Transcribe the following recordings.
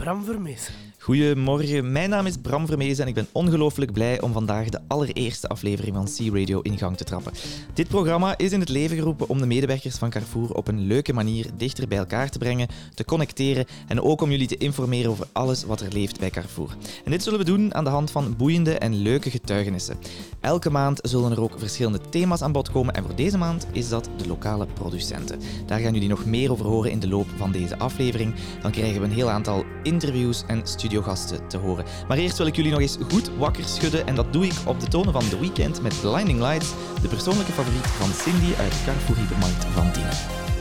Bram Vermees. Goedemorgen, mijn naam is Bram Vermees en ik ben ongelooflijk blij om vandaag de allereerste aflevering van C-Radio in gang te trappen. Dit programma is in het leven geroepen om de medewerkers van Carrefour op een leuke manier dichter bij elkaar te brengen, te connecteren en ook om jullie te informeren over alles wat er leeft bij Carrefour. En dit zullen we doen aan de hand van boeiende en leuke getuigenissen. Elke maand zullen er ook verschillende thema's aan bod komen en voor deze maand is dat de lokale producenten. Daar gaan jullie nog meer over horen in de loop van deze aflevering. Dan krijgen we een heel aantal interviews en studiogasten te horen. Maar eerst wil ik jullie nog eens goed wakker schudden en dat doe ik op de tonen van The Weekend met Blinding Lights, de persoonlijke favoriet van Cindy uit de Carrefour Hypermarkt van Tiene.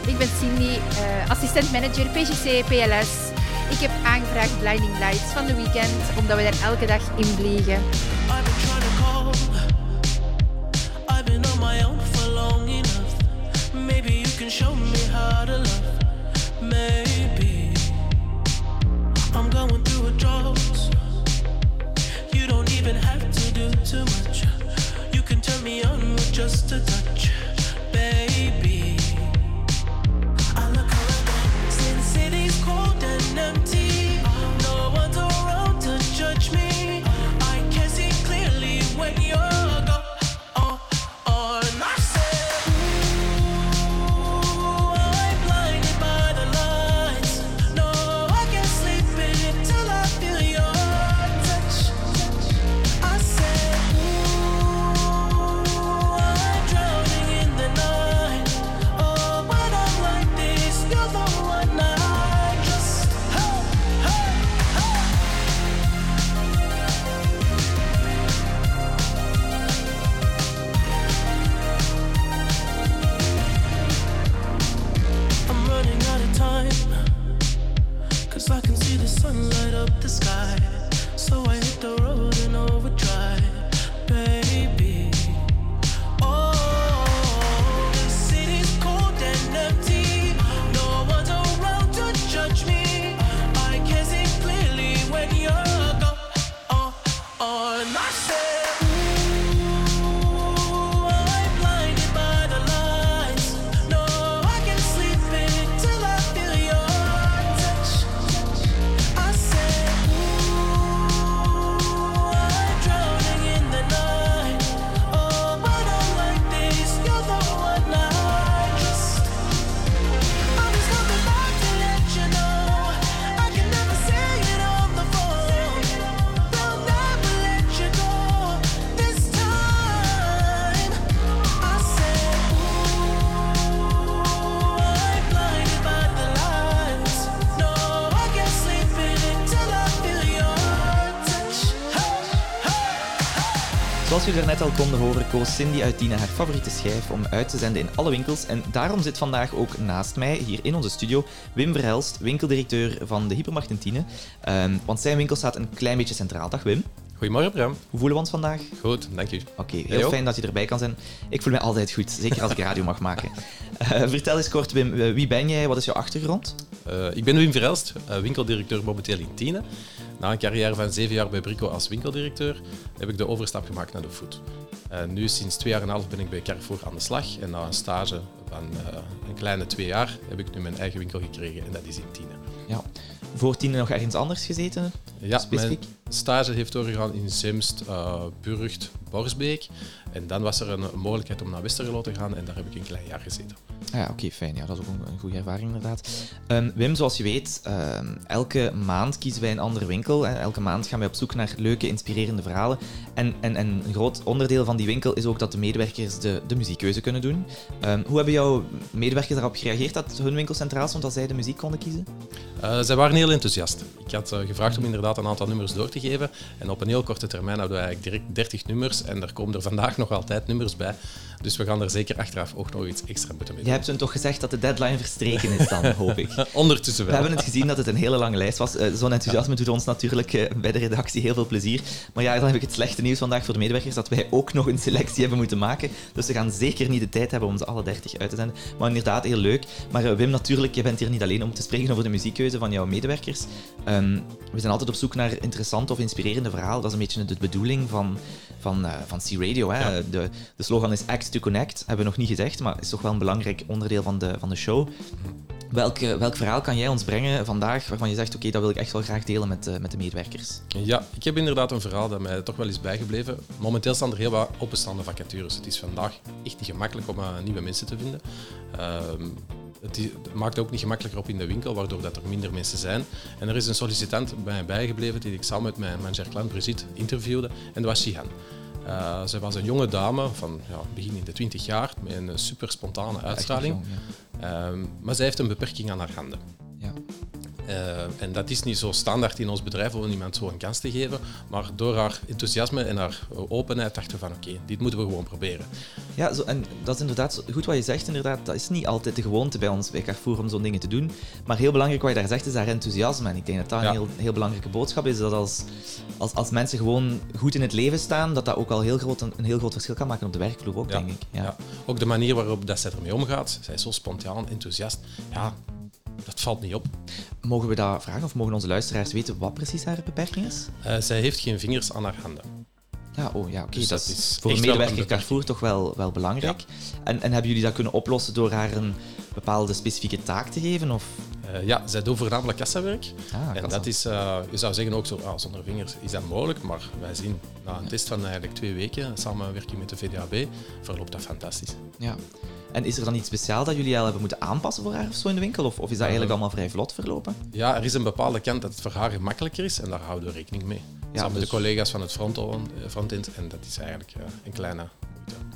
Ik ben Cindy, uh, assistent manager PGC PLS. Ik heb aangevraagd Blinding Lights van The Weekend, omdat we daar elke dag in vliegen. I've been trying to call. I've been on my own for long enough. Maybe you can show me how to love. Just a touch, net al konden horen, koos Cindy uit Tiene haar favoriete schijf om uit te zenden in alle winkels. En daarom zit vandaag ook naast mij, hier in onze studio, Wim Verhelst, winkeldirecteur van de Hypermarkt in Tiene. Ehm, want zijn winkel staat een klein beetje centraal. Dag Wim, Goedemorgen, Bram. hoe voelen we ons vandaag? Goed, dank u. Oké, heel fijn dat je erbij kan zijn. Ik voel mij altijd goed, zeker als ik radio mag maken. Eh, vertel eens kort, Wim, eh, wie ben jij? Wat is jouw achtergrond? Eh, ik ben Wim Verelst, eh, winkeldirecteur momenteel in Tiene. Na een carrière van zeven jaar bij Brico als winkeldirecteur heb ik de overstap gemaakt naar de food. En nu, sinds twee jaar en een half, ben ik bij Carrefour aan de slag. En na een stage van eh, een kleine twee jaar heb ik nu mijn eigen winkel gekregen en dat is in Tiene. Ja. Voor Tiene nog ergens anders gezeten? Ja, Specifiek? mijn stage heeft doorgegaan in Zemst, eh Burgt, Borsbeek. En dan was er een mogelijkheid om naar Westerlo te gaan en daar heb ik een klein jaar gezeten. Ja, oké, fijn. Ja, dat is ook een, goede ervaring inderdaad. Ehm, Wim, zoals je weet, ehm, elke maand kiezen wij een andere winkel. Hè. Elke maand gaan wij op zoek naar leuke, inspirerende verhalen. En, en, en een groot onderdeel van die winkel is ook dat de medewerkers de, de muziekkeuze kunnen doen. Ehm, hoe hebben jouw medewerkers daarop gereageerd dat hun winkel centraal stond als zij de muziek konden kiezen? Eh, zij waren heel enthousiast. Ik had eh, gevraagd om inderdaad een aantal nummers door te geven. En op een heel korte termijn hadden we eigenlijk direct 30 nummers. En er komen er vandaag nog altijd nummers bij. Dus we gaan er zeker achteraf ook nog iets extra moeten mee Je hebt hun toch gezegd dat de deadline verstreken is dan, hoop ik. Ondertussen We wel. hebben het gezien dat het een hele lange lijst was. Eh, Zo'n enthousiasme doet ons natuurlijk eh, bij de redactie heel veel plezier. Maar ja, dan heb ik het slechte nieuws vandaag voor de medewerkers dat wij ook nog een selectie hebben moeten maken. Dus we gaan zeker niet de tijd hebben om ze alle 30 uit te zenden. Maar inderdaad, heel leuk. Maar eh, Wim, natuurlijk, je bent hier niet alleen om te spreken over de muziekkeuze van jouw medewerkers. Ehm, we zijn altijd op zoek naar interessante of inspirerende verhalen. Dat is een beetje de bedoeling van, van, van C-Radio. Hè? Ja. De, de slogan is Act to Connect. Hebben we nog niet gezegd, maar is toch wel een belangrijk onderdeel van de, van de show. Welk, welk verhaal kan jij ons brengen vandaag waarvan je zegt, oké, dat wil ik echt wel graag delen met, eh, met de medewerkers? Ja, ik heb inderdaad een verhaal dat mij toch wel is bijgebleven. Momenteel staan er heel wat openstaande vacatures. Het is vandaag echt niet gemakkelijk om eh, nieuwe mensen te vinden. Ehm, het, maakt ook niet gemakkelijker op in de winkel, waardoor dat er minder mensen zijn. En er is een sollicitant bij mij bijgebleven die ik samen met mijn manager klant Brigitte interviewde. En dat was Shihan. Eh zij was een jonge dame van ja, begin in de 20 jaar met een super spontane uitstraling. Ehm, maar zij heeft een beperking aan haar handen. ja. Eh, en dat is niet zo standaard in ons bedrijf om iemand zo een kans te geven. Maar door haar enthousiasme en haar openheid dachten we van oké, dit moeten we gewoon proberen. Ja, zo, en dat is inderdaad goed wat je zegt. Inderdaad, dat is niet altijd de gewoonte bij ons bij Carrefour om zo'n dingen te doen. Maar heel belangrijk wat je daar zegt is haar enthousiasme. En ik denk dat dat Ja. een heel, heel belangrijke boodschap is. Dat als, als, als mensen gewoon goed in het leven staan, dat dat ook al heel groot, een, een heel groot verschil kan maken op de werkvloer ook, Ja. denk ik. Ja. Ja. Ook de manier waarop dat zij ermee omgaat. Zij is zo spontaan, enthousiast. Ja, dat valt niet op. Mogen we dat vragen of mogen onze luisteraars weten wat precies haar beperking is? Eh, zij heeft geen vingers aan haar handen. Ja, oh ja, oké. Dus dat dat is voor een medewerker. Carrefour toch wel, wel belangrijk. En, en hebben jullie dat kunnen oplossen door haar een bepaalde specifieke taak te geven? Of? Eh, ja, zij doet voornamelijk kassawerk. Ah, en kassa. dat is, eh, je zou zeggen ook zo, ah, zonder vingers is dat mogelijk. Maar wij zien na een test van eigenlijk twee weken, samenwerking met de VDAB, verloopt dat fantastisch. Ja. En is er dan iets speciaals dat jullie al hebben moeten aanpassen voor haar of zo in de winkel? Of, of is dat eigenlijk allemaal vrij vlot verlopen? Ja, er is een bepaalde kant dat het voor haar gemakkelijker is en daar houden we rekening mee. Samen met dus- de collega's van het front- eh, frontend en dat is eigenlijk eh, een kleine.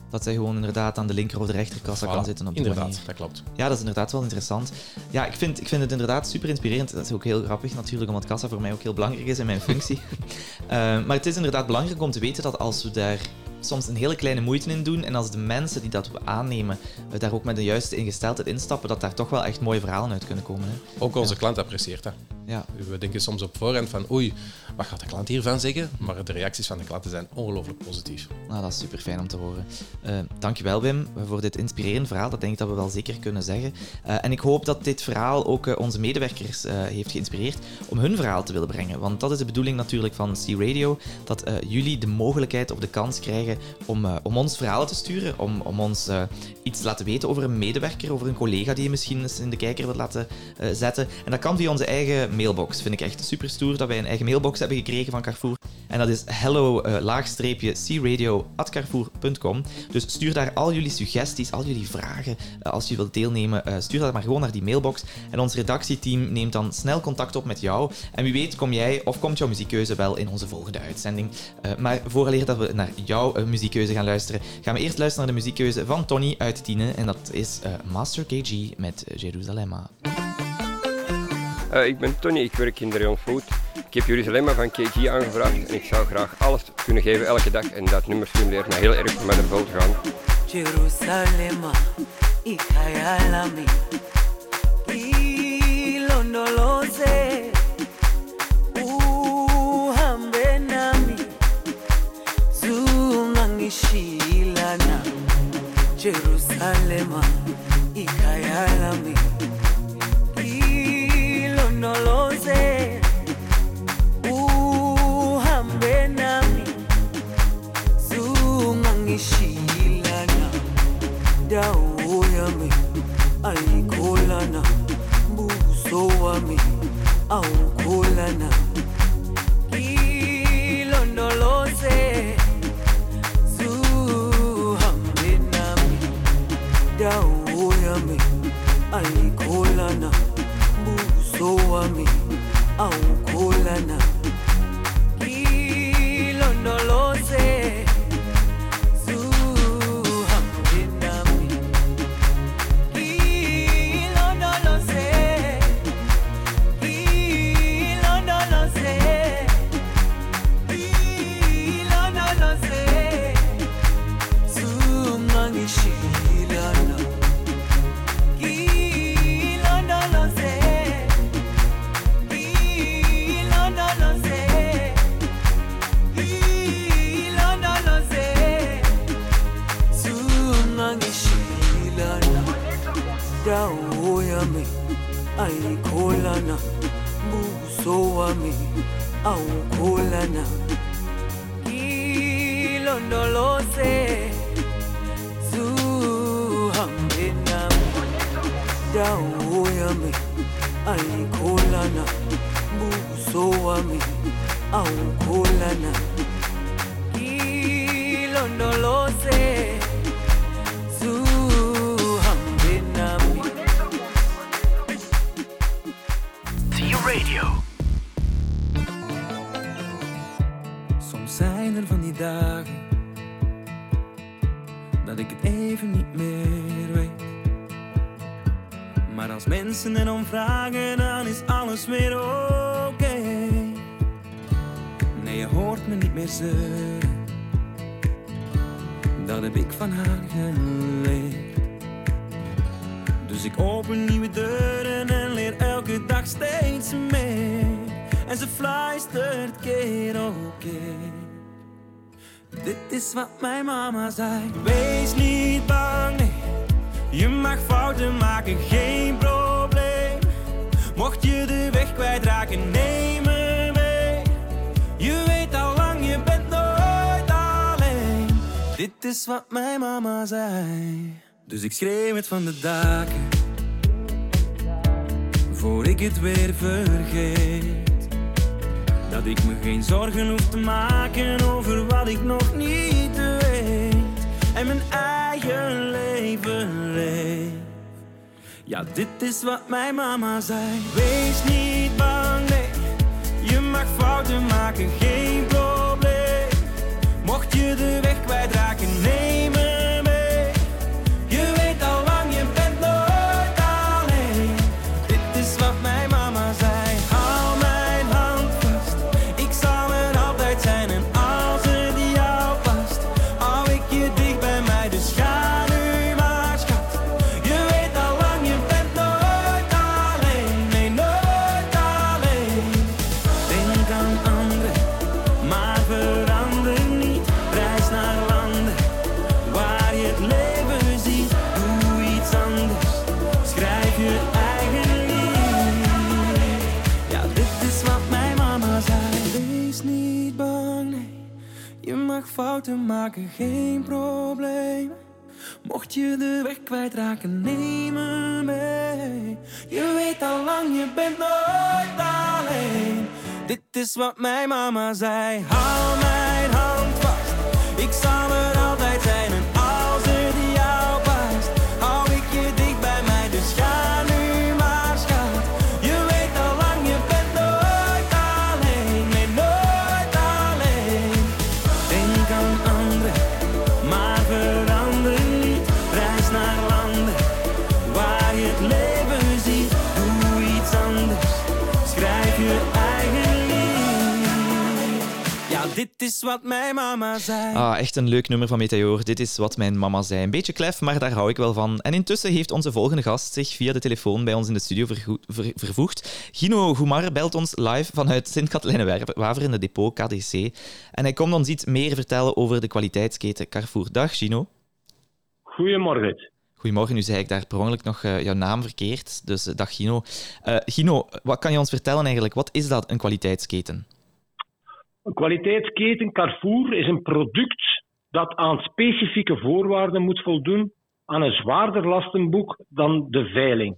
Dat zij gewoon inderdaad aan de linker of de rechterkassa kan zitten op Inderdaad, manier. dat klopt. Ja, dat is inderdaad wel interessant. Ja, ik vind, ik vind het inderdaad super inspirerend. Dat is ook heel grappig natuurlijk, omdat kassa voor mij ook heel belangrijk is in mijn functie. Eh, maar het is inderdaad belangrijk om te weten dat als we daar soms een hele kleine moeite in doen en als de mensen die dat aannemen eh, daar ook met de juiste ingesteldheid instappen, dat daar toch wel echt mooie verhalen uit kunnen komen. Hè? Ook onze Ja. klant apprecieert dat. Ja, We denken soms op voorhand van oei, wat gaat de klant hiervan zeggen? Maar de reacties van de klanten zijn ongelooflijk positief. nou, dat is super fijn om te horen. Eh dankjewel Wim voor dit inspirerend verhaal. Dat denk ik dat we wel zeker kunnen zeggen. Eh, en ik hoop dat dit verhaal ook onze medewerkers heeft geïnspireerd om hun verhaal te willen brengen. Want dat is de bedoeling natuurlijk van C-Radio, dat jullie de mogelijkheid of de kans krijgen om, eh, om ons verhalen te sturen, om, om ons eh, iets te laten weten over een medewerker, over een collega die je misschien eens in de kijker wilt laten eh, zetten. En dat kan via onze eigen mailbox. Vind ik echt super stoer dat wij een eigen mailbox hebben gekregen van Carrefour. En dat is hello eh. Dus stuur daar al jullie suggesties, al jullie vragen. eh, als je wilt deelnemen, eh, stuur dat maar gewoon naar die mailbox. En ons redactieteam neemt dan snel contact op met jou. En wie weet kom jij of komt jouw muziekkeuze wel in onze volgende uitzending. Maar vooraleer dat we naar jouw muziekkeuze gaan luisteren, gaan we eerst luisteren naar de muziekkeuze van Tony uit Tiene. En dat is Master KG met Jeruzalemma. Ik ben Tony, ik werk in de Food. Ik heb Jeruzalemma van KG aangevraagd en ik zou graag alles kunnen geven elke dag. En dat nummer stimuleert me heel erg om met ervoor te gaan. Jerusalema, ikhaya lami, ilondoloze, uhambe nami, zungangishilana. Jerusalema, wami au kulana ilondoloze zuhambe nami dawo yami aikulana buso wami au kulana vragen, dan is alles weer oké. Nee, je hoort me niet meer zeuren. Dat heb ik van haar geleerd. Dus ik open nieuwe deuren en leer elke dag steeds meer. En ze fluistert keer op keer. Dit is wat mijn mama zei. Wees niet bang, nee. Je mag fouten maken, geen neem me mee. Je weet al lang, je bent nooit alleen. Dit is wat mijn mama zei. Dus ik schreeuw het van de daken. Voor ik het weer vergeet. Dat ik me geen zorgen hoef te maken over wat ik nog niet weet. En mijn eigen leven leef. Ja, dit is wat mijn mama zei. Wees niet mag fouten maken, geen probleem. Mocht je de weg kwijtraken, neem fouten maken, geen probleem. Mocht je de weg kwijtraken, neem me mee. Je weet al lang, je bent nooit alleen. Dit is wat mijn mama zei. Hou mijn hand vast. Ik zal er is wat mijn mama zei. Ah, echt een leuk nummer van Meteor. Dit is wat mijn mama zei. Een beetje klef, maar daar hou ik wel van. En intussen heeft onze volgende gast zich via de telefoon bij ons in de studio ver- vervoegd. Gino Goumar belt ons live vanuit Sint-Katelijne-Waver in de depot KDC. En hij komt ons iets meer vertellen over de kwaliteitsketen Carrefour. Dag Gino. Goedemorgen. Goedemorgen, nu zei ik daar per ongeluk nog eh, jouw naam verkeerd. Dus eh, dag Gino. Eh, Gino, wat kan je ons vertellen eigenlijk? Wat is dat, een kwaliteitsketen? Een kwaliteitsketen Carrefour is een product dat aan specifieke voorwaarden moet voldoen aan een zwaarder lastenboek dan de veiling.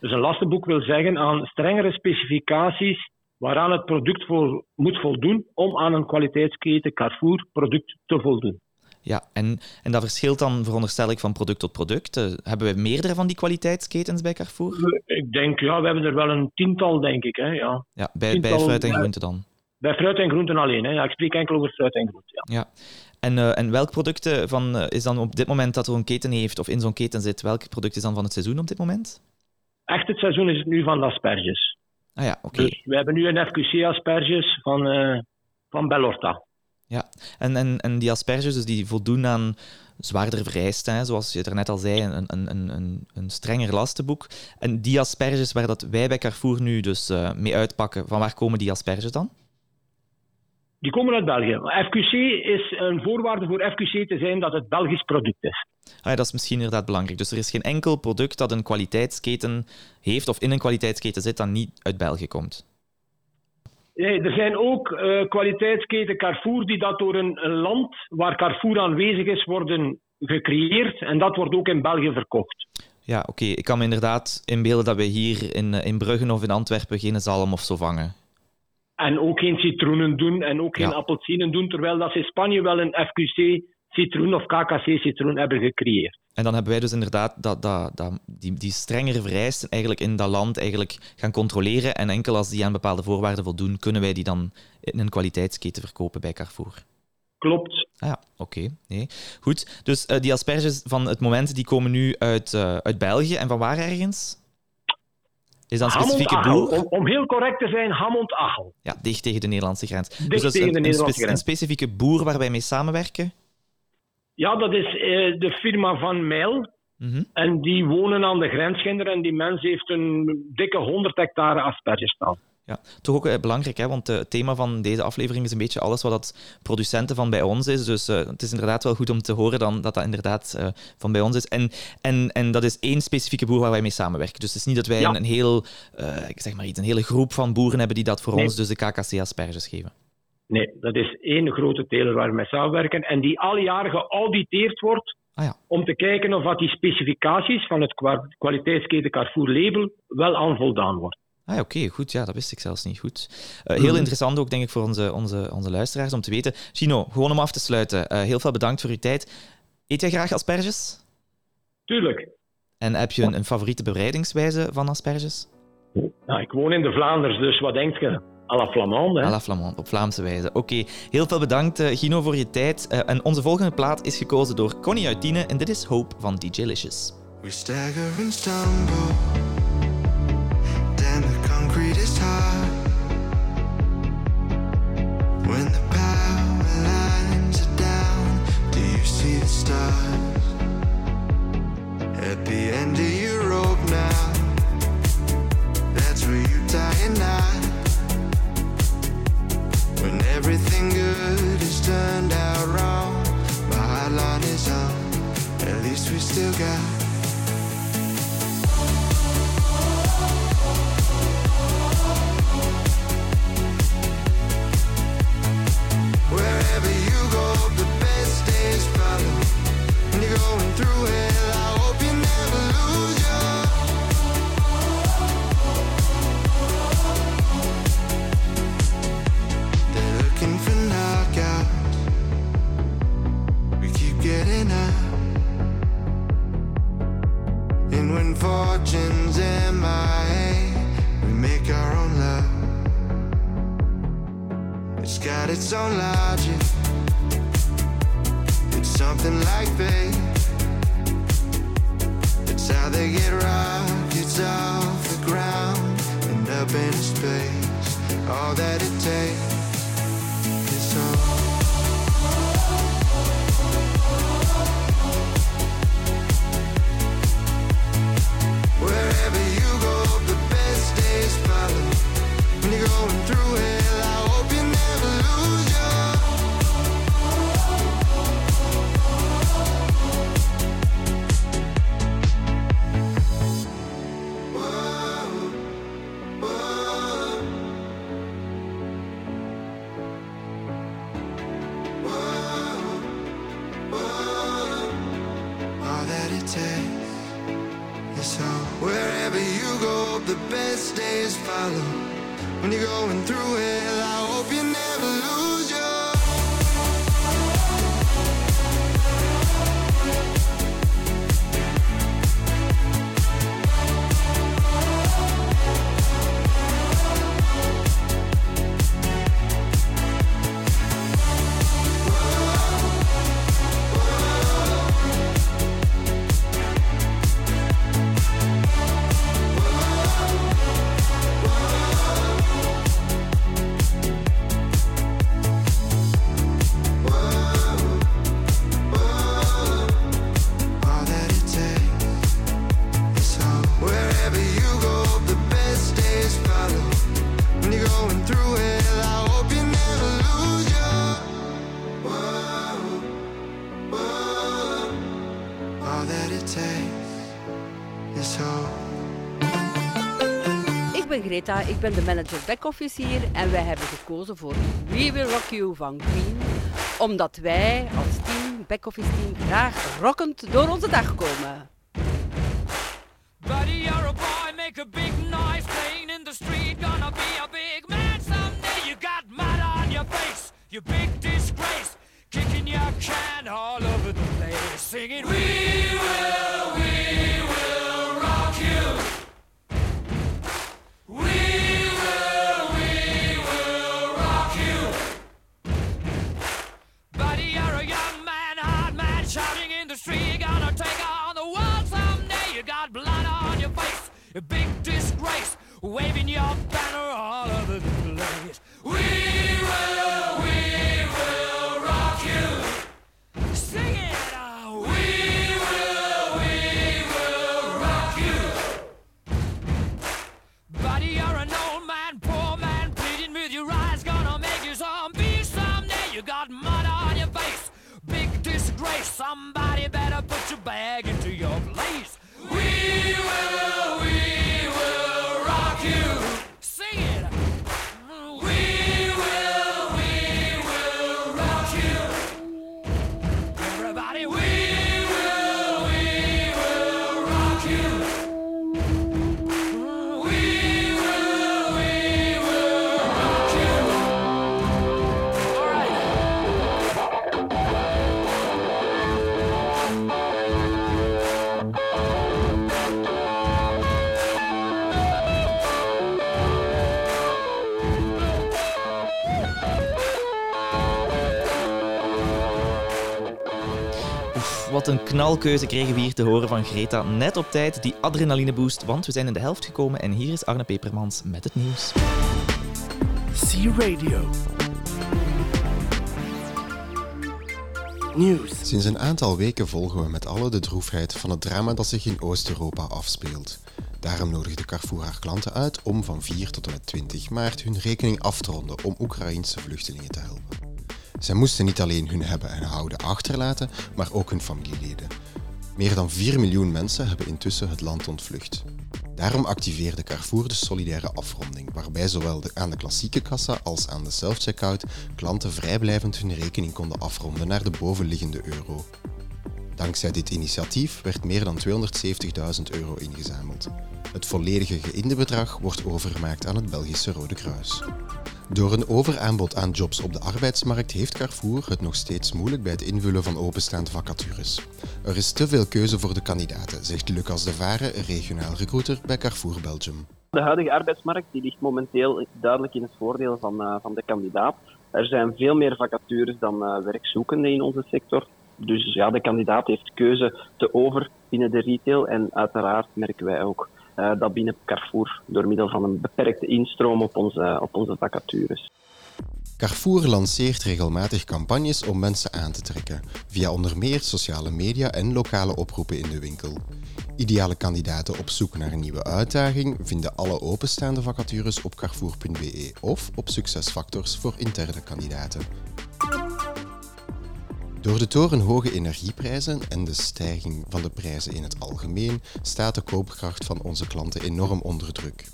Dus een lastenboek wil zeggen aan strengere specificaties waaraan het product voor moet voldoen om aan een kwaliteitsketen Carrefour product te voldoen. Ja, en, en dat verschilt dan, veronderstel ik, van product tot product. Eh, hebben we meerdere van die kwaliteitsketens bij Carrefour? Ik denk, ja, we hebben er wel een tiental, denk ik. Hè, ja. Ja, bij, bij fruit en groente dan. Bij fruit en groenten alleen. Hè. Ja, ik spreek enkel over fruit en groenten. Ja. Ja. En, eh, en welk product eh, van, eh, is dan op dit moment dat er een keten heeft, of in zo'n keten zit, welk product is dan van het seizoen op dit moment? Echt het seizoen is het nu van de asperges. Ah ja, oké. Dus we hebben nu een FQC-asperges van, eh van Bellorta. Ja. En, en, en die asperges, dus die voldoen aan zwaarder vereisten, hè, zoals je daarnet al zei, een, een, een, een, een strenger lastenboek. En die asperges waar dat wij bij Carrefour nu dus mee uitpakken, van waar komen die asperges dan? Die komen uit België. FQC is een voorwaarde voor FQC te zijn dat het Belgisch product is. Ah ja, dat is misschien inderdaad belangrijk. Dus er is geen enkel product dat een kwaliteitsketen heeft of in een kwaliteitsketen zit dat niet uit België komt. Nee, er zijn ook eh, kwaliteitsketen Carrefour die dat door een, een land waar Carrefour aanwezig is worden gecreëerd. En dat wordt ook in België verkocht. Ja, oké. Ik kan me inderdaad inbeelden dat we hier in, eh, in Brugge of in Antwerpen geen zalm of zo vangen. En ook geen citroenen doen en ook geen Ja. appelsinen doen, terwijl dat ze in Spanje wel een FQC citroen of KKC citroen hebben gecreëerd. En dan hebben wij dus inderdaad dat, dat, dat, die, die strengere vereisten eigenlijk in dat land eigenlijk gaan controleren. En enkel als die aan bepaalde voorwaarden voldoen, kunnen wij die dan in een kwaliteitsketen verkopen bij Carrefour. Klopt. Ah ja, oké. Nee. Goed. Dus eh, die asperges van het moment die komen nu uit, eh, uit België. En van waar ergens? Is dat een specifieke boer? Om, om heel correct te zijn, Hammond-Achel. Ja, dicht tegen de Nederlandse grens. dus dat is tegen een, de een Nederlandse spe- een grens. specifieke boer waar wij mee samenwerken. Ja, dat is eh, de firma Van Mijl. Mhm. En die wonen aan de grensginder en die mens heeft een dikke 100 hectare asperges staan. Ja, toch ook eh, belangrijk, hè? want eh, het thema van deze aflevering is een beetje alles wat dat producenten van bij ons is. Dus eh, het is inderdaad wel goed om te horen dan dat dat inderdaad van bij ons is. En, en, en dat is één specifieke boer waar wij mee samenwerken. Dus het is niet dat wij Ja. een, een heel, ik zeg maar iets, een hele groep van boeren hebben die dat voor Nee. ons, dus de KKC-asperges geven. Nee, dat is één grote teler waar we mee samenwerken en die al jaar geauditeerd wordt Ah ja. om te kijken of dat die specificaties van het kwa- kwaliteitsketen Carrefour label wel aan voldaan wordt. Ah ja, oké, goed. Ja, dat wist ik zelfs niet goed. Eh, heel Mhm. interessant ook, denk ik, voor onze, onze, onze luisteraars om te weten. Gino, gewoon om af te sluiten. eh, heel veel bedankt voor uw tijd. Eet jij graag asperges? Tuurlijk. En heb je een, een favoriete bereidingswijze van asperges? Nou, ik woon in de Vlaanders, dus wat denk je? À la Flamande, hè? À la Flamand, op Vlaamse wijze. Oké, heel veel bedankt eh, Gino voor je tijd. Eh, en onze volgende plaat is gekozen door Connie uit Tiene en dit is Hope van DJ Licious. We stagger and stumble. Stars? Make our own love. It's got its own logic. It's something like fate. It's how they get rockets off the ground and up into space. All that it takes Ik ben de manager back-office hier en wij hebben gekozen voor We Will Rock You van Queen, omdat wij als team, back-office team, graag rockend door onze dag komen. Wat een knalkeuze kregen we hier te horen van Greta. Net op tijd, die adrenalineboost, want we zijn in de helft gekomen en hier is Arne Pepermans met het nieuws. C-Radio. Nieuws. Sinds een aantal weken volgen we met alle de droefheid van het drama dat zich in Oost-Europa afspeelt. Daarom nodigde Carrefour haar klanten uit om van 4 tot en met 20 maart hun rekening af te ronden om Oekraïense vluchtelingen te helpen. Zij moesten niet alleen hun hebben en houden achterlaten, maar ook hun familieleden. Meer dan 4 miljoen mensen hebben intussen het land ontvlucht. Daarom activeerde Carrefour de solidaire afronding, waarbij zowel aan de klassieke kassa als aan de self-checkout klanten vrijblijvend hun rekening konden afronden naar de bovenliggende euro. Dankzij dit initiatief werd meer dan 270.000 euro ingezameld. Het volledige geïnde bedrag wordt overgemaakt aan het Belgische Rode Kruis. Door een overaanbod aan jobs op de arbeidsmarkt heeft Carrefour het nog steeds moeilijk bij het invullen van openstaande vacatures. Er is te veel keuze voor de kandidaten, zegt Lucas de Vare, regionaal recruiter bij Carrefour Belgium. De huidige arbeidsmarkt ligt momenteel duidelijk in het voordeel van, eh, van de kandidaat. Er zijn veel meer vacatures dan eh, werkzoekenden in onze sector. Dus ja, de kandidaat heeft keuze te over binnen de retail. En uiteraard merken wij ook eh, dat binnen Carrefour door middel van een beperkte instroom op onze, op onze vacatures. Carrefour lanceert regelmatig campagnes om mensen aan te trekken, via onder meer sociale media en lokale oproepen in de winkel. Ideale kandidaten op zoek naar een nieuwe uitdaging vinden alle openstaande vacatures op carrefour.be of op Succesfactors voor interne kandidaten. Door de torenhoge energieprijzen en de stijging van de prijzen in het algemeen staat de koopkracht van onze klanten enorm onder druk.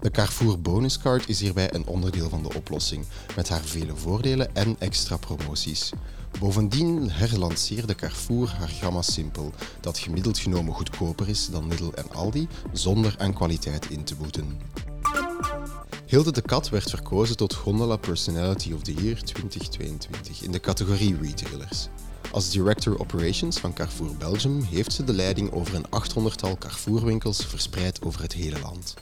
De Carrefour Bonuscard is hierbij een onderdeel van de oplossing, met haar vele voordelen en extra promoties. Bovendien herlanceerde Carrefour haar gamma Simpel, dat gemiddeld genomen goedkoper is dan Lidl en Aldi, zonder aan kwaliteit in te boeten. Hilde de Kat werd verkozen tot Gondola Personality of the Year 2022 in de categorie Retailers. Als Director Operations van Carrefour Belgium heeft ze de leiding over een 800-tal Carrefour-winkels verspreid over het hele land.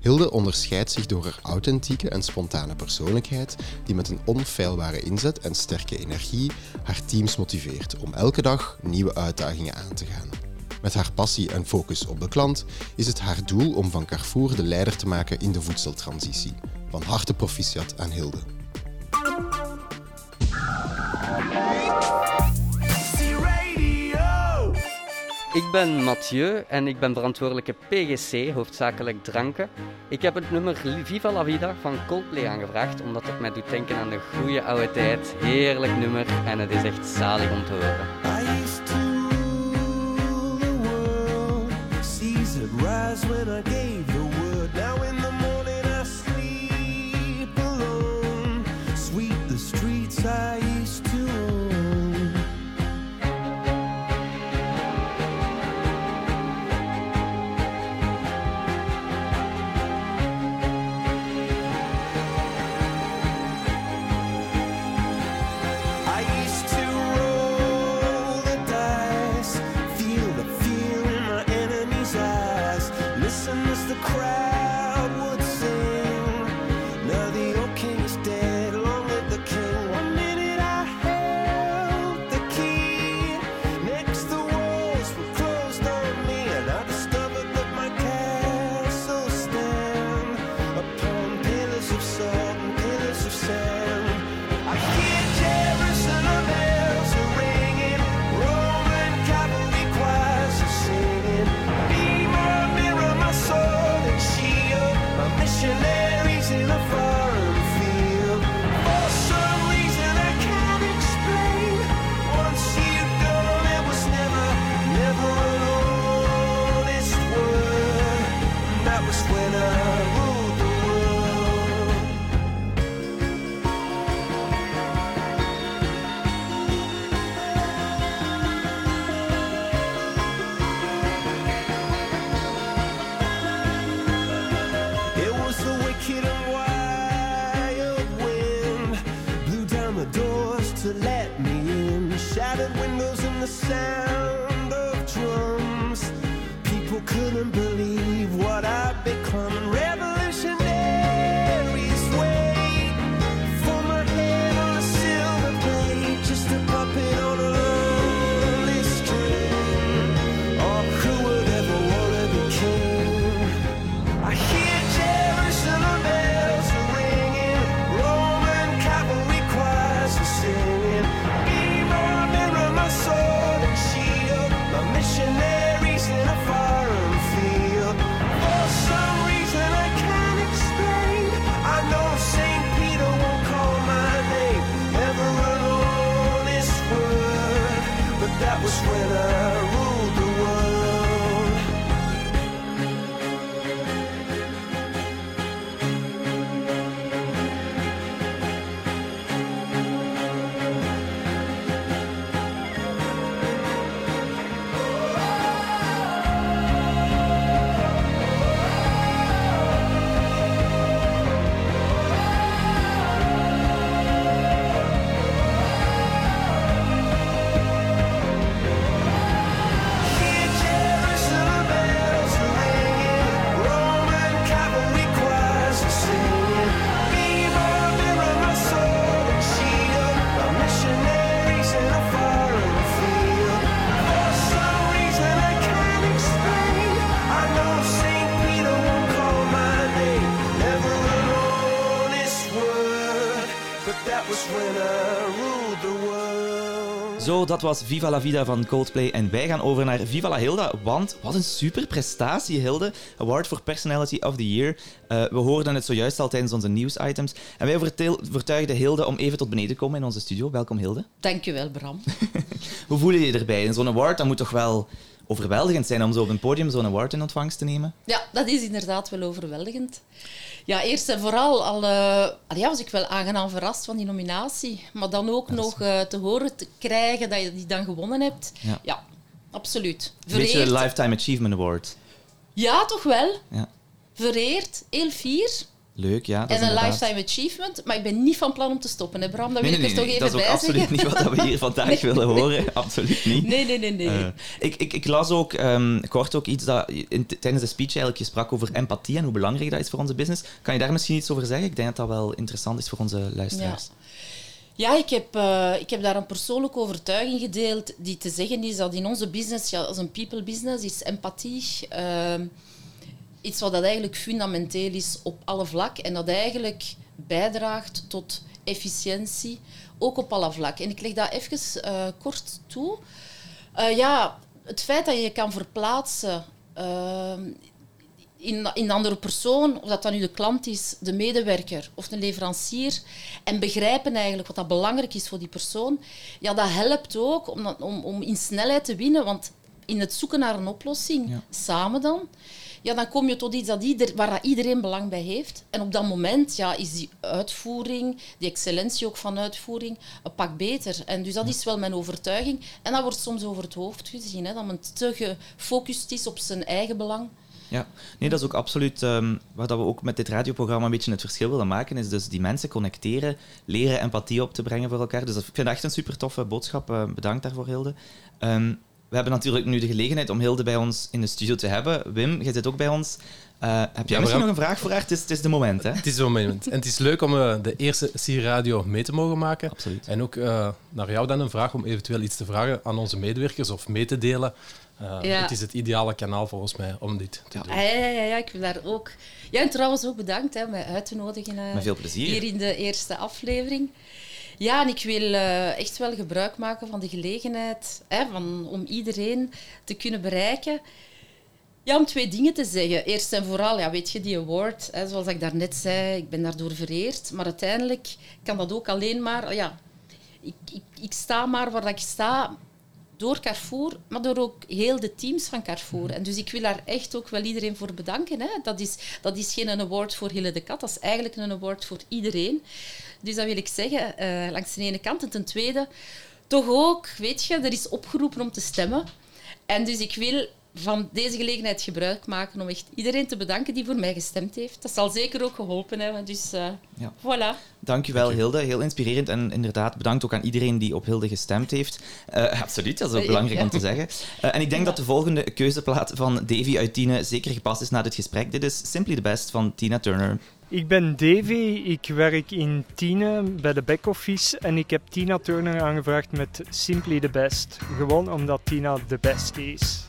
Hilde onderscheidt zich door haar authentieke en spontane persoonlijkheid, die met een onfeilbare inzet en sterke energie haar teams motiveert om elke dag nieuwe uitdagingen aan te gaan. Met haar passie en focus op de klant is het haar doel om van Carrefour de leider te maken in de voedseltransitie. Van harte proficiat aan Hilde. Ik ben Mathieu en ik ben verantwoordelijke PGC, hoofdzakelijk dranken. Ik heb het nummer Viva la Vida van Coldplay aangevraagd, omdat het mij doet denken aan de goede oude tijd. Heerlijk nummer en het is echt zalig om te horen. smiles a game. Dat was Viva la Vida van Coldplay. En wij gaan over naar Viva la Hilda, want wat een super prestatie, Hilde. Award for Personality of the Year. Eh, we hoorden het zojuist al tijdens onze nieuwsitems. En wij vertuigden Hilde om even tot beneden te komen in onze studio. Welkom, Hilde. Dankjewel, Bram. Hoe voel je je erbij? In zo'n award, dat moet toch wel overweldigend zijn om zo op een podium zo'n award in ontvangst te nemen? Ja, dat is inderdaad wel overweldigend. Ja, eerst en vooral al, eh, al ja, was ik wel aangenaam verrast van die nominatie. Maar dan ook nog eh, te horen te krijgen dat je die dan gewonnen hebt. Ja. Ja, absoluut. Een beetje de Lifetime Achievement Award. Ja, toch wel. Ja. Vereerd, heel fier. Leuk, ja. En een lifetime achievement. Maar ik ben niet van plan om te stoppen, hè Bram? Dat wil nee, ik er nee, toch even dat is bij absoluut niet wat we hier vandaag willen horen. Absoluut niet. Nee, nee, nee, nee. Eh, ik, ik, ik las ook ehm, kort ook iets dat in, tijdens de speech eigenlijk je sprak over empathie en hoe belangrijk dat is voor onze business. Kan je daar misschien iets over zeggen? Ik denk dat dat wel interessant is voor onze luisteraars. Ja, ik heb, eh, ik heb daar een persoonlijke overtuiging gedeeld die te zeggen is dat in onze business, ja, als een people business, is empathie ehm, iets wat dat eigenlijk fundamenteel is op alle vlakken en dat eigenlijk bijdraagt tot efficiëntie, ook op alle vlakken. En ik leg dat even eh, kort toe. Eh, ja, het feit dat je je kan verplaatsen ehm, in, in een andere persoon, of dat dan nu de klant is, de medewerker of een leverancier, en begrijpen eigenlijk wat dat belangrijk is voor die persoon, ja, dat helpt ook om, dat- om, om in snelheid te winnen, want in het zoeken naar een oplossing, samen dan, ja, dan kom je tot iets dat ieder, waar dat iedereen belang bij heeft. En op dat moment ja, is die uitvoering, die excellentie ook van uitvoering, een pak beter. En dus dat is wel mijn overtuiging. En dat wordt soms over het hoofd gezien, hè, dat men te gefocust is op zijn eigen belang. Ja, nee, dat is ook absoluut ehm wat dat we ook met dit radioprogramma een beetje het verschil willen maken. Is dus die mensen connecteren, leren empathie op te brengen voor elkaar. Dus dat, ik vind dat echt een super toffe boodschap. Eh, bedankt daarvoor, Hilde. Ehm, we hebben natuurlijk nu de gelegenheid om Hilde bij ons in de studio te hebben. Wim, jij zit ook bij ons. Eh, heb jij misschien ja. nog een vraag voor haar? Het is, het is de moment, hè? Het is zo'n moment. En het is leuk om eh, de eerste Sierradio mee te mogen maken. Absoluut. En ook eh, naar jou dan een vraag om eventueel iets te vragen aan onze medewerkers of mee te delen. Eh, Ja. Het is het ideale kanaal volgens mij om dit te doen. Ja, ja, ja, ja, ik wil daar ook... Ja, en trouwens ook bedankt hè, om mij uit te nodigen eh, Met veel plezier. hier in de eerste aflevering. Ja, en ik wil eh, echt wel gebruik maken van de gelegenheid hè, van, om iedereen te kunnen bereiken. Ja, om twee dingen te zeggen. Eerst en vooral, ja, weet je, die award, hè, zoals ik daarnet zei, ik ben daardoor vereerd. Maar uiteindelijk kan dat ook alleen maar... Ja, ik, ik, ik sta maar waar ik sta door Carrefour, maar door ook heel de teams van Carrefour. En dus ik wil daar echt ook wel iedereen voor bedanken. Hè. Dat, is, dat is geen een award voor Hille de Kat, dat is eigenlijk een award voor iedereen. Dus dat wil ik zeggen, eh, langs de ene kant. En ten tweede, toch ook, weet je, er is opgeroepen om te stemmen. En dus ik wil van deze gelegenheid gebruik maken om echt iedereen te bedanken die voor mij gestemd heeft. Dat zal zeker ook geholpen hebben. Dus eh, Ja. voilà. Dankjewel, Hilde. Heel inspirerend. En inderdaad, bedankt ook aan iedereen die op Hilde gestemd heeft. Eh, absoluut, dat is ook Eh, belangrijk ja. om te zeggen. Eh, en ik denk dat de volgende keuzeplaat van Davy uit Tiene zeker gepast is na dit gesprek. Dit is Simply the Best van Tina Turner. Ik ben Davy, ik werk in Tiene bij de back-office en ik heb Tina Turner aangevraagd met Simply the Best. Gewoon omdat Tina de beste is.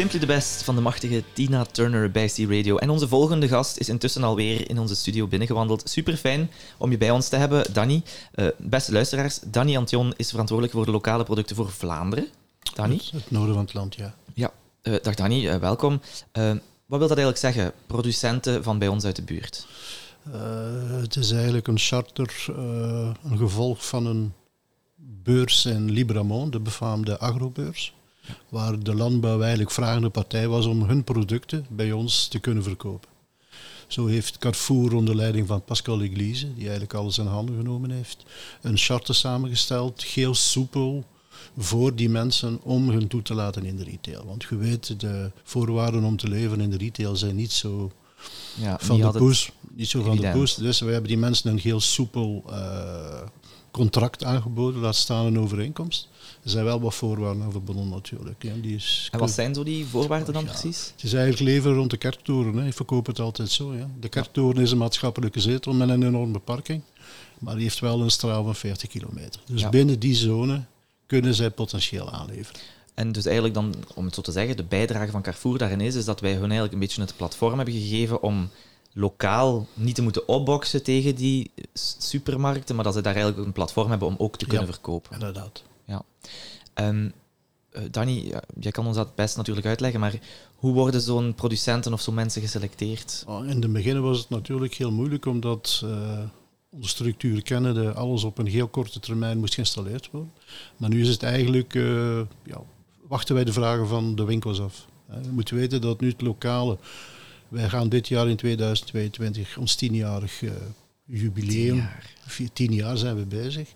Simply the Best van de machtige Tina Turner bij C-Radio. En onze volgende gast is intussen alweer in onze studio binnengewandeld. Super fijn om je bij ons te hebben, Danny. Eh, beste luisteraars, Danny Antion is verantwoordelijk voor de lokale producten voor Vlaanderen. Danny? Het noorden van het land, ja. Ja, eh, dag Danny, eh, welkom. Wat wil dat eigenlijk zeggen, producenten van bij ons uit de buurt? Het is eigenlijk een charter, een gevolg van een beurs in Libramont, de befaamde agrobeurs, waar de landbouw eigenlijk vragende partij was om hun producten bij ons te kunnen verkopen. Zo heeft Carrefour onder leiding van Pascal Eglise, die eigenlijk alles in handen genomen heeft, een charter samengesteld, heel soepel, voor die mensen om hun toe te laten in de retail. Want je weet, de voorwaarden om te leven in de retail zijn niet zo Ja, van de poes. Niet zo van de poes. Dus we hebben die mensen een heel soepel eh, contract aangeboden, laat staan een overeenkomst. Er zijn wel wat voorwaarden aan verbonden natuurlijk. Die is, En wat zijn zo die voorwaarden dan precies? het is eigenlijk leven rond de kerktoren. Hè. Ik verkoop het altijd zo. Ja. De kerktoren is een maatschappelijke zetel met een enorme beparking. Maar die heeft wel een straal van 40 kilometer. Dus Ja. binnen die zone kunnen zij potentieel aanleveren. En dus eigenlijk dan, om het zo te zeggen, de bijdrage van Carrefour daarin is, is dat wij hun eigenlijk een beetje het platform hebben gegeven om lokaal niet te moeten opboksen tegen die supermarkten, maar dat ze daar eigenlijk een platform hebben om ook te kunnen Ja, verkopen. Inderdaad. Ja. Ehm, eh, Danny, ja, jij kan ons dat best natuurlijk uitleggen, maar hoe worden zo'n producenten of zo'n mensen geselecteerd? Oh, In het begin was het natuurlijk heel moeilijk, omdat uh, onze structuur kennende alles op een heel korte termijn moest geïnstalleerd worden. Maar nu is het eigenlijk, uh, ja, wachten wij de vragen van de winkels af. Je moet weten dat nu het lokale, wij gaan dit jaar in 2022 ons tienjarig uh, jubileum, tien jaar. Vier, tien jaar zijn we bezig.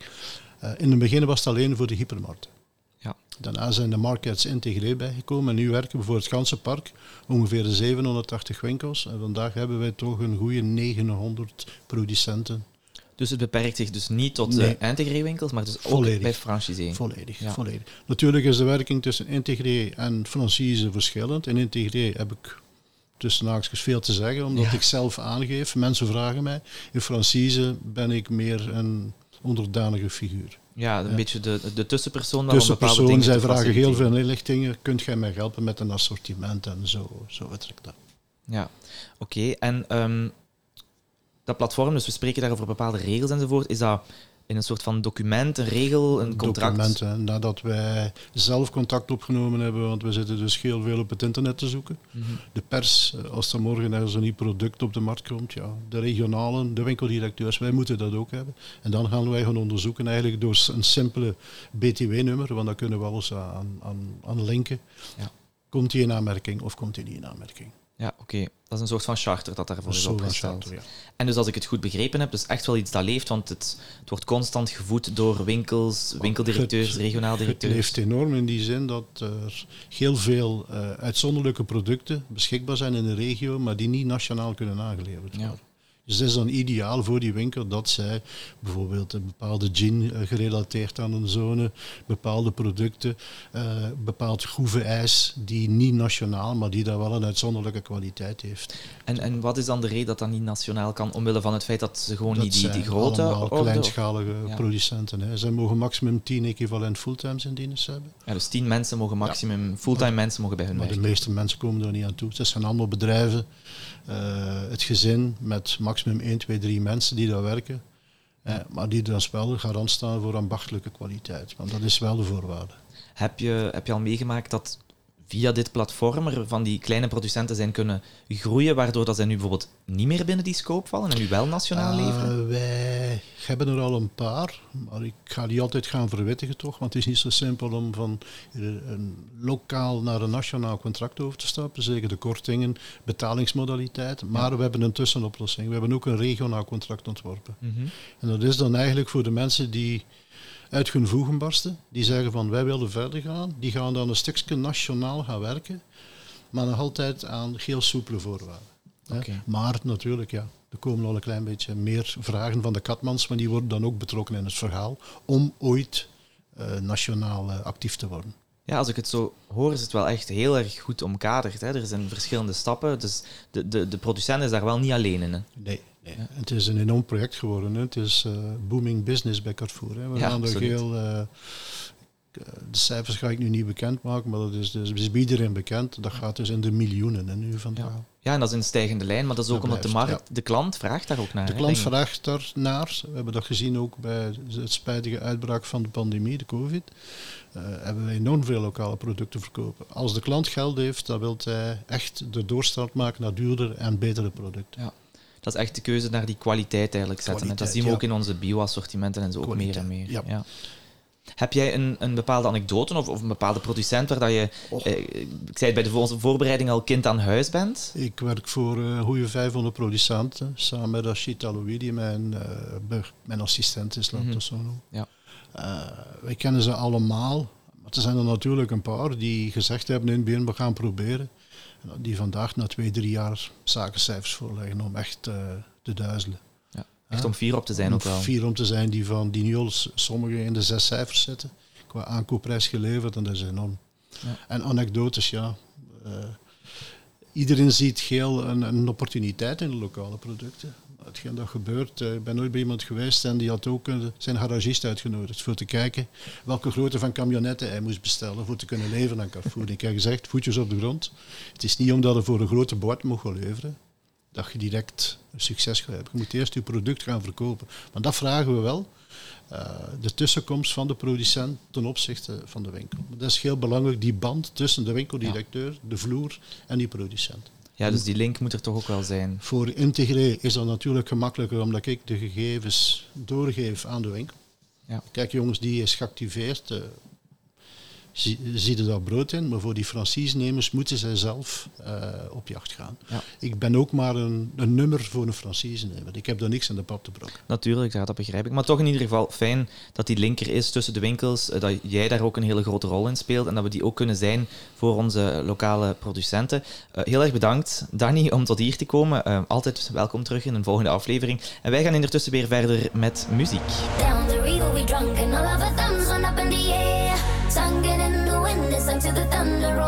Uh, in het begin was het alleen voor de hypermarkten. Ja. Daarna zijn de markets integré bijgekomen en nu werken we voor het ganse park ongeveer de 780 winkels. En vandaag hebben wij toch een goede 900 producenten. Dus het beperkt zich dus niet tot Nee. integré-winkels, maar dus ook Volledig. bij franchisé. Volledig, Ja. volledig. Natuurlijk is de werking tussen integré en franchise verschillend. In integré heb ik tussen haakjes veel te zeggen, omdat Ja. ik zelf aangeef. Mensen vragen mij. In franchise ben ik meer een onderdanige figuur. Ja, een Ja. beetje de, de tussenpersoon. Tussenpersoon, zij vragen heel veel inlichtingen. Kunt jij mij helpen met een assortiment en zo, zo werkt dat. Ja, oké. En ehm, dat platform, dus we spreken daar over bepaalde regels enzovoort. Is dat in een soort van document, een regel, een contract? Documenten, nadat wij zelf contact opgenomen hebben, want we zitten dus heel veel op het internet te zoeken. Mhm. De pers, als er morgen ergens een nieuw product op de markt komt, ja, de regionalen, de winkeldirecteurs, wij moeten dat ook hebben. En dan gaan wij gaan onderzoeken eigenlijk door een simpele BTW-nummer, want daar kunnen we alles aan, aan, aan linken. Ja. Komt die in aanmerking of komt die niet in aanmerking? Ja, oké. Dat is een soort van charter dat daarvoor is opgesteld. charter, ja. En dus als ik het goed begrepen heb, dus echt wel iets dat leeft, want het, het wordt constant gevoed door winkels, winkeldirecteurs, Het- regionaal Het directeurs. leeft enorm in die zin dat er heel veel eh, uitzonderlijke producten beschikbaar zijn in de regio, maar die niet nationaal kunnen aangeleverd worden. Dus het is dan ideaal voor die winkel dat zij bijvoorbeeld een bepaalde gin eh, gerelateerd aan een zone, bepaalde producten, eh, bepaald ijs die niet nationaal, maar die daar wel een uitzonderlijke kwaliteit heeft. En, en wat is dan de reden dat dat niet nationaal kan, omwille van het feit dat ze gewoon Dat niet die, die grote... allemaal orde- kleinschalige Ja. producenten. Hè. Zij mogen maximum 10 equivalent fulltimes in dienst hebben. Ja, dus tien mensen mogen maximum, fulltime mensen mogen bij hun Maar de meeste mensen komen er niet aan toe. Het zijn allemaal bedrijven, het gezin met maximum 1, 2, 3 mensen die daar werken. Eh, maar die dus wel garant staan voor ambachtelijke kwaliteit. Want dat is wel de voorwaarde. Heb je, heb je al meegemaakt dat via dit platform er van die kleine producenten zijn kunnen groeien, waardoor dat zij nu bijvoorbeeld niet meer binnen die scope vallen en nu wel nationaal Eh, leveren? wij hebben er al een paar, maar ik ga die altijd gaan verwittigen toch, want het is niet zo simpel om van een lokaal naar een nationaal contract over te stappen. Zeker de kortingen, betalingsmodaliteit. Maar we hebben een tussenoplossing. We hebben ook een regionaal contract ontworpen. Mhm. En dat is dan eigenlijk voor de mensen die uit hun voegen barsten, die zeggen van wij willen verder gaan, die gaan dan een stukje nationaal gaan werken, maar nog altijd aan heel soepele voorwaarden. Maar natuurlijk, ja, er komen al een klein beetje meer vragen van de katmans, maar die worden dan ook betrokken in het verhaal om ooit eh, nationaal eh, actief te worden. Ja, als ik het zo hoor, is het wel echt heel erg goed omkaderd. Hè? Er zijn verschillende stappen, dus de, de, de producent is daar wel niet alleen in. Hè? Nee, nee. Het is een enorm project geworden. Hè. Het is eh, booming business bij Carrefour. Hè. We Ja, gaan er heel... eh, de cijfers ga ik nu niet bekendmaken, maar dat is, dus, is bij iedereen bekend. Dat gaat dus in de miljoenen hè, nu vandaag. Ja, en dat is een stijgende lijn, maar dat is ook Dat omdat de markt, de klant vraagt daar ook naar. De klant vraagt daarnaar. We hebben dat gezien ook bij het spijtige uitbraak van de pandemie, de COVID. Eh, hebben we enorm veel lokale producten verkopen. Als de klant geld heeft, dan wil hij echt de doorstart maken naar duurder en betere producten. Ja. Dat is echt de keuze naar die kwaliteit eigenlijk zetten. En dat zien we ook in onze bio-assortimenten en zo ook meer en meer. ja. Heb jij een, een bepaalde anekdote of, of een bepaalde producent waar dat je, eh, ik zei het bij de vo- voorbereiding al, kind aan huis bent? Ik werk voor een goede 500 producenten, samen met Rashid Aloui, die mijn, eh, mijn assistent is, laat Mhm. zo noemen. Ja. Eh, wij kennen ze allemaal, maar er zijn er natuurlijk een paar die gezegd hebben in het begin, we gaan proberen. Die vandaag na twee, drie jaar zakencijfers voorleggen om echt eh, te duizelen. Ja, echt om fier op te zijn om ook wel. Fier om te zijn die van die nu al s- sommigen in de zes cijfers zitten. Qua aankoopprijs geleverd en dat is enorm. Ja. En anekdotes, ja. Eh, iedereen ziet geel een, een opportuniteit in de lokale producten. Hetgeen dat gebeurt, eh, ik ben nooit bij iemand geweest en die had ook zijn garagist uitgenodigd voor te kijken welke grootte van camionetten hij moest bestellen voor te kunnen leveren aan Carrefour. Ik heb gezegd, voetjes op de grond. Het is niet omdat je voor een grote mocht gaan leveren, dat je direct succes gaat hebben. Je moet eerst je product gaan verkopen. Maar dat vragen we wel. eh, de tussenkomst van de producent ten opzichte van de winkel. Dat is heel belangrijk, die band tussen de winkeldirecteur, de vloer en die producent. Ja, dus die link moet er toch ook wel zijn. Voor Integré is dat natuurlijk gemakkelijker omdat ik de gegevens doorgeef aan de winkel. Ja. Kijk jongens, die is geactiveerd. Zie, er dat brood in, maar voor die franchisenemers moeten zij zelf eh, op jacht gaan. Ja. Ik ben ook maar een, een nummer voor een franchisenemer. Ik heb daar niks aan de pap te brokken. Natuurlijk, ja, dat begrijp ik. Maar toch in ieder geval fijn dat die linker is tussen de winkels, eh, dat jij daar ook een hele grote rol in speelt en dat we die ook kunnen zijn voor onze lokale producenten. Eh, heel erg bedankt, Danny, om tot hier te komen. Altijd welkom terug in een volgende aflevering. En wij gaan ondertussen weer verder met muziek. Down the river we drunk and all of our thumbs under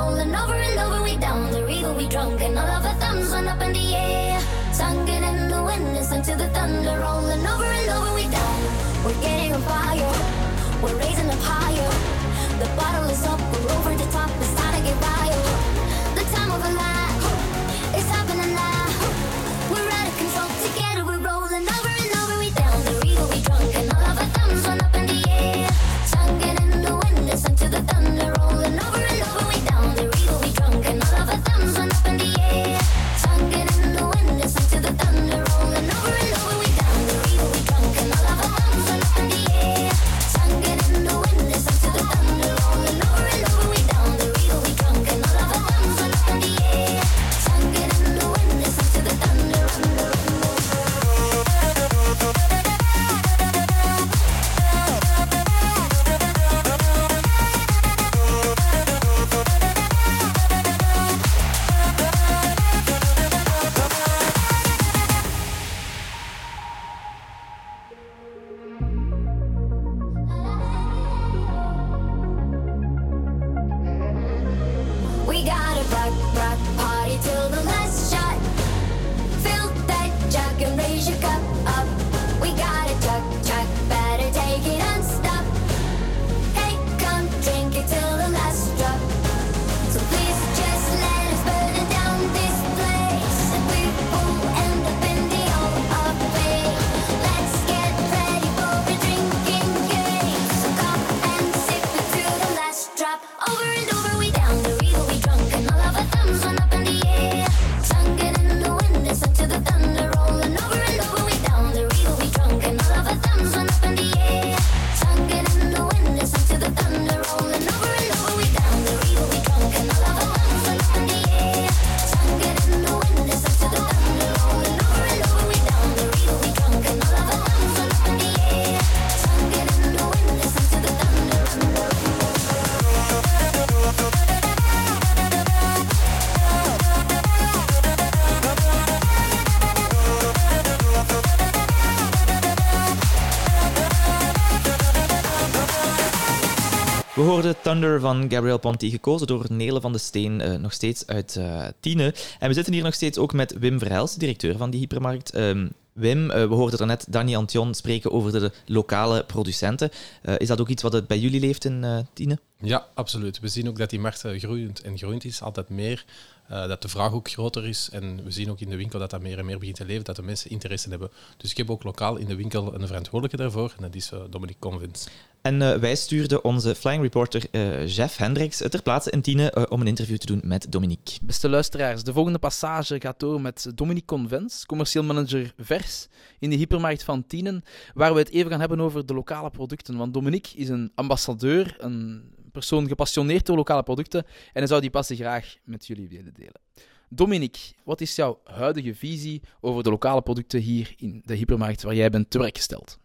We hoorden Thunder van Gabriel Ponty, gekozen door Nele van de Steen, eh, nog steeds uit eh Tiene. En we zitten hier nog steeds ook met Wim Verhels, directeur van die hypermarkt. Ehm, Wim, eh, we hoorden er net Danny Antion spreken over de, lokale producenten. Is dat ook iets wat het bij jullie leeft in Tiene? Ja, absoluut. We zien ook dat die markt groeiend en groeiend is, altijd meer. Eh, dat de vraag ook groter is. En we zien ook in de winkel dat dat meer en meer begint te leven, dat de mensen interesse hebben. Dus ik heb ook lokaal in de winkel een verantwoordelijke daarvoor, en dat is eh, Dominique Convins. En eh, wij stuurden onze flying reporter eh, Jeff Hendricks ter plaatse in Tiene om een interview te doen met Dominique. Beste luisteraars, de volgende passage gaat door met Dominique Convens, commercieel manager vers in de hypermarkt van Tienen, waar we het even gaan hebben over de lokale producten. Want Dominique is een ambassadeur, een persoon gepassioneerd door lokale producten en zou die passie graag met jullie willen delen. Dominique, wat is jouw huidige visie over de lokale producten hier in de hypermarkt waar jij bent te werk gesteld?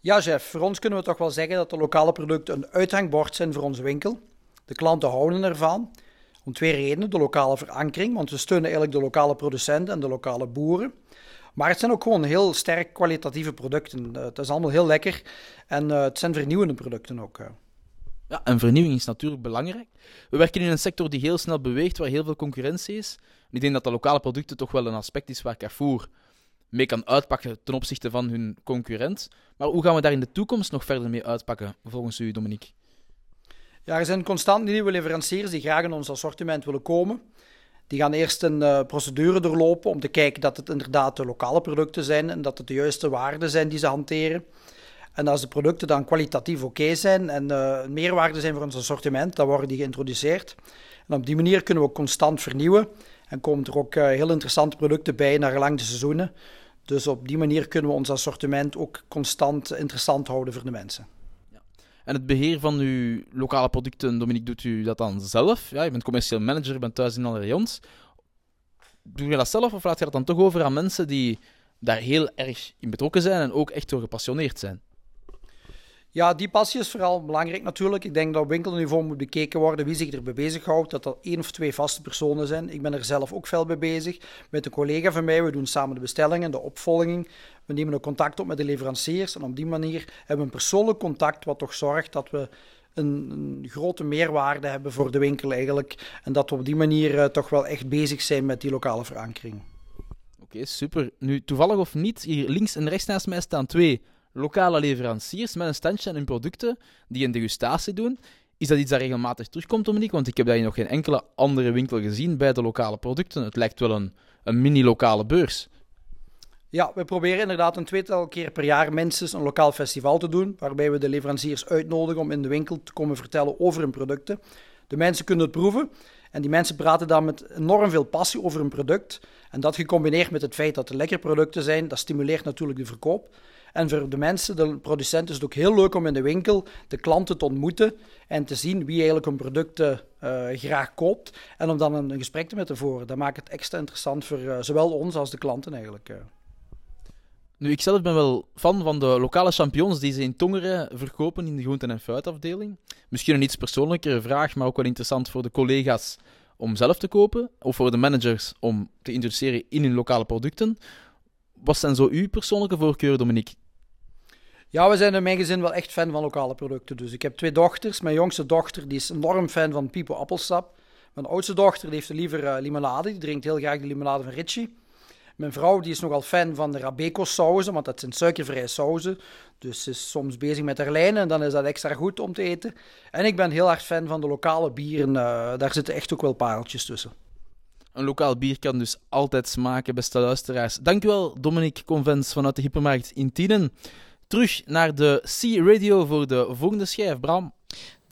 Ja, chef, voor ons kunnen we toch wel zeggen dat de lokale producten een uithangbord zijn voor onze winkel. De klanten houden ervan. Om twee redenen. De lokale verankering, want we steunen eigenlijk de lokale producenten en de lokale boeren. Maar het zijn ook gewoon heel sterk kwalitatieve producten. Eh, Het is allemaal heel lekker en eh, het zijn vernieuwende producten ook. Ja, en vernieuwing is natuurlijk belangrijk. We werken in een sector die heel snel beweegt, waar heel veel concurrentie is. Ik denk dat de lokale producten toch wel een aspect is waar Carrefour mee kan uitpakken ten opzichte van hun concurrent. Maar hoe gaan we daar in de toekomst nog verder mee uitpakken, volgens u, Dominique? Ja, er zijn constant nieuwe leveranciers die graag in ons assortiment willen komen. Die gaan eerst een eh, procedure doorlopen om te kijken dat het inderdaad de lokale producten zijn en dat het de juiste waarden zijn die ze hanteren. En als de producten dan kwalitatief oké zijn en een meerwaarde zijn voor ons assortiment, dan worden die geïntroduceerd. En op die manier kunnen we ook constant vernieuwen en komen er ook eh, heel interessante producten bij naar gelang de seizoenen. Dus op die manier kunnen we ons assortiment ook constant interessant houden voor de mensen. En het beheer van uw lokale producten, Dominique, doet u dat dan zelf? Ja, je bent commercieel manager, je bent thuis in alle rayons. Doe je dat zelf of laat je dat dan toch over aan mensen die daar heel erg in betrokken zijn en ook echt door gepassioneerd zijn? Ja, die passie is vooral belangrijk natuurlijk. Ik denk dat op winkelniveau moet bekeken worden wie zich erbij bezighoudt. Dat dat één of twee vaste personen zijn. Ik ben er zelf ook veel mee bezig. Met een collega van mij, we doen samen de bestellingen, de opvolging. We nemen ook contact op met de leveranciers. En op die manier hebben we een persoonlijk contact wat toch zorgt dat we een, een grote meerwaarde hebben voor de winkel eigenlijk. En dat we op die manier eh, toch wel echt bezig zijn met die lokale verankering. Oké, super. Nu, toevallig of niet, hier links en rechts naast mij staan twee lokale leveranciers met een standje en hun producten die een degustatie doen. Is dat iets dat regelmatig terugkomt, Dominique? Want ik heb in nog geen enkele andere winkel gezien bij de lokale producten. Het lijkt wel een, een mini-lokale beurs. Ja, we proberen inderdaad een tweetal keer per jaar minstens een lokaal festival te doen, waarbij we de leveranciers uitnodigen om in de winkel te komen vertellen over hun producten. De mensen kunnen het proeven en die mensen praten dan met enorm veel passie over hun product. En dat gecombineerd met het feit dat het lekkere producten zijn, dat stimuleert natuurlijk de verkoop. En voor de mensen, de producenten, is het ook heel leuk om in de winkel de klanten te ontmoeten en te zien wie eigenlijk hun producten eh, graag koopt. En om dan een, gesprek te met te voeren. Dat maakt het extra interessant voor eh, zowel ons als de klanten eigenlijk. eh. Nu, ik zelf ben wel fan van de lokale champignons die ze in Tongeren verkopen in de groenten- en fruitafdeling. Misschien een iets persoonlijkere vraag, maar ook wel interessant voor de collega's om zelf te kopen, of voor de managers om te introduceren in hun lokale producten. Wat zijn zo uw persoonlijke voorkeuren, Dominique? Ja, we zijn in mijn gezin wel echt fan van lokale producten. Dus ik heb twee dochters. Mijn jongste dochter die is enorm fan van Pipo appelsap. Mijn oudste dochter die heeft liever eh, limonade. Die drinkt heel graag de limonade van Ritchie. Mijn vrouw die is nogal fan van de Rabeco sauzen, want dat zijn suikervrije sauzen. Dus ze is soms bezig met haar lijnen en dan is dat extra goed om te eten. En ik ben heel erg fan van de lokale bieren. eh, daar zitten echt ook wel pareltjes tussen. Een lokaal bier kan dus altijd smaken, beste luisteraars. Dankjewel, Dominique Convens vanuit de Hypermarkt in Tienen. Terug naar de C-Radio voor de volgende schijf, Bram.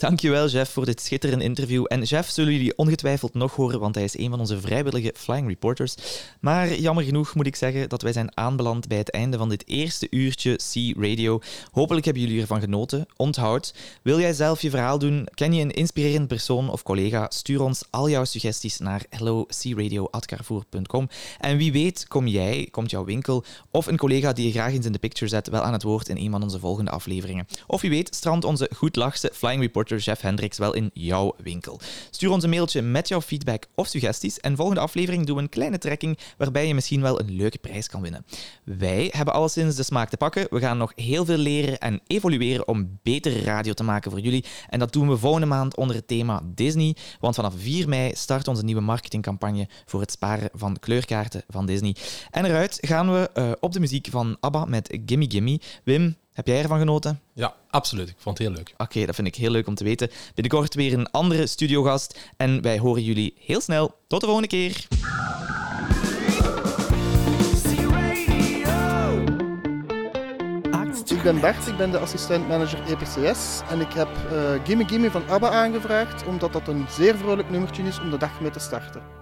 Dankjewel, Jeff, voor dit schitterende interview. En Jeff zullen jullie ongetwijfeld nog horen, want hij is een van onze vrijwillige flying reporters. Maar jammer genoeg moet ik zeggen dat wij zijn aanbeland bij het einde van dit eerste uurtje C-Radio. Hopelijk hebben jullie ervan genoten. Onthoud, wil jij zelf je verhaal doen? Ken je een inspirerend persoon of collega? Stuur ons al jouw suggesties naar hellocradio.carrefour.com. En wie weet kom jij, komt jouw winkel of een collega die je graag eens in de picture zet wel aan het woord in een van onze volgende afleveringen. Of wie weet strandt onze goedlachse flying reporter Jeff Hendricks wel in jouw winkel. Stuur ons een mailtje met jouw feedback of suggesties en volgende aflevering doen we een kleine trekking waarbij je misschien wel een leuke prijs kan winnen. Wij hebben alleszins de smaak te pakken. We gaan nog heel veel leren en evolueren om betere radio te maken voor jullie. En dat doen we volgende maand onder het thema Disney. Want vanaf 4 mei start onze nieuwe marketingcampagne voor het sparen van kleurkaarten van Disney. En eruit gaan we eh, op de muziek van ABBA met Gimme Gimme. Wim, heb jij ervan genoten? Ja, absoluut. Ik vond het heel leuk. Oké, dat vind ik heel leuk om te weten. Binnenkort weer een andere studiogast. En wij horen jullie heel snel. Tot de volgende keer. Ik ben Bert, ik ben de assistent manager EPCS en ik heb eh Gimme Gimme van ABBA aangevraagd omdat dat een zeer vrolijk nummertje is om de dag mee te starten.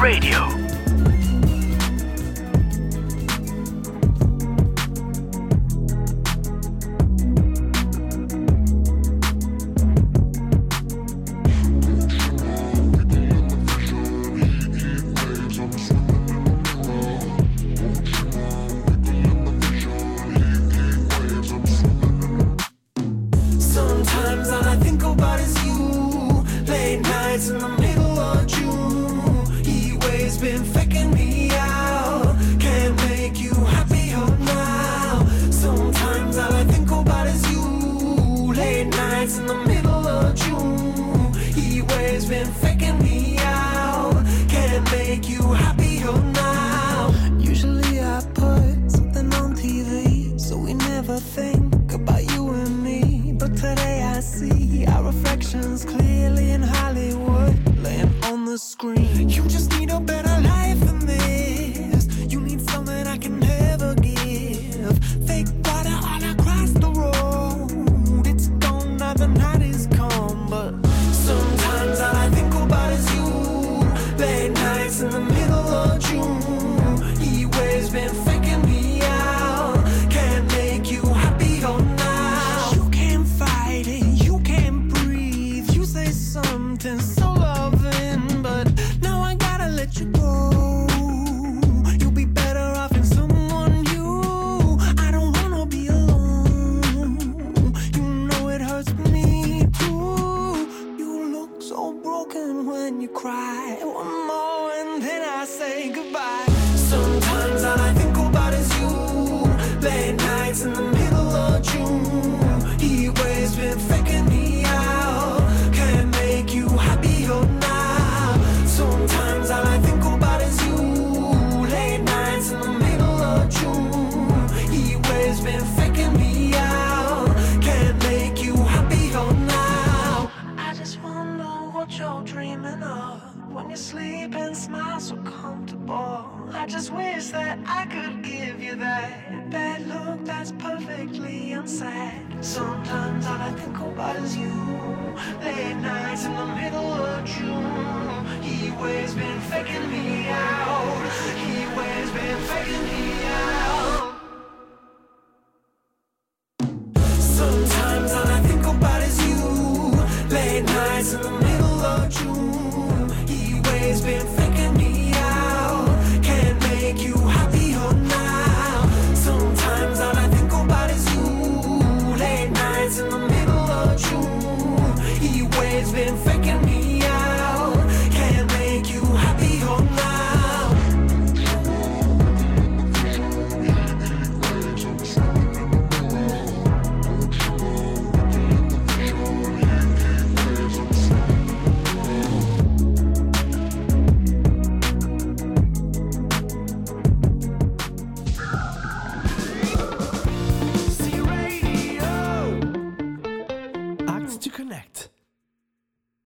Radio. You.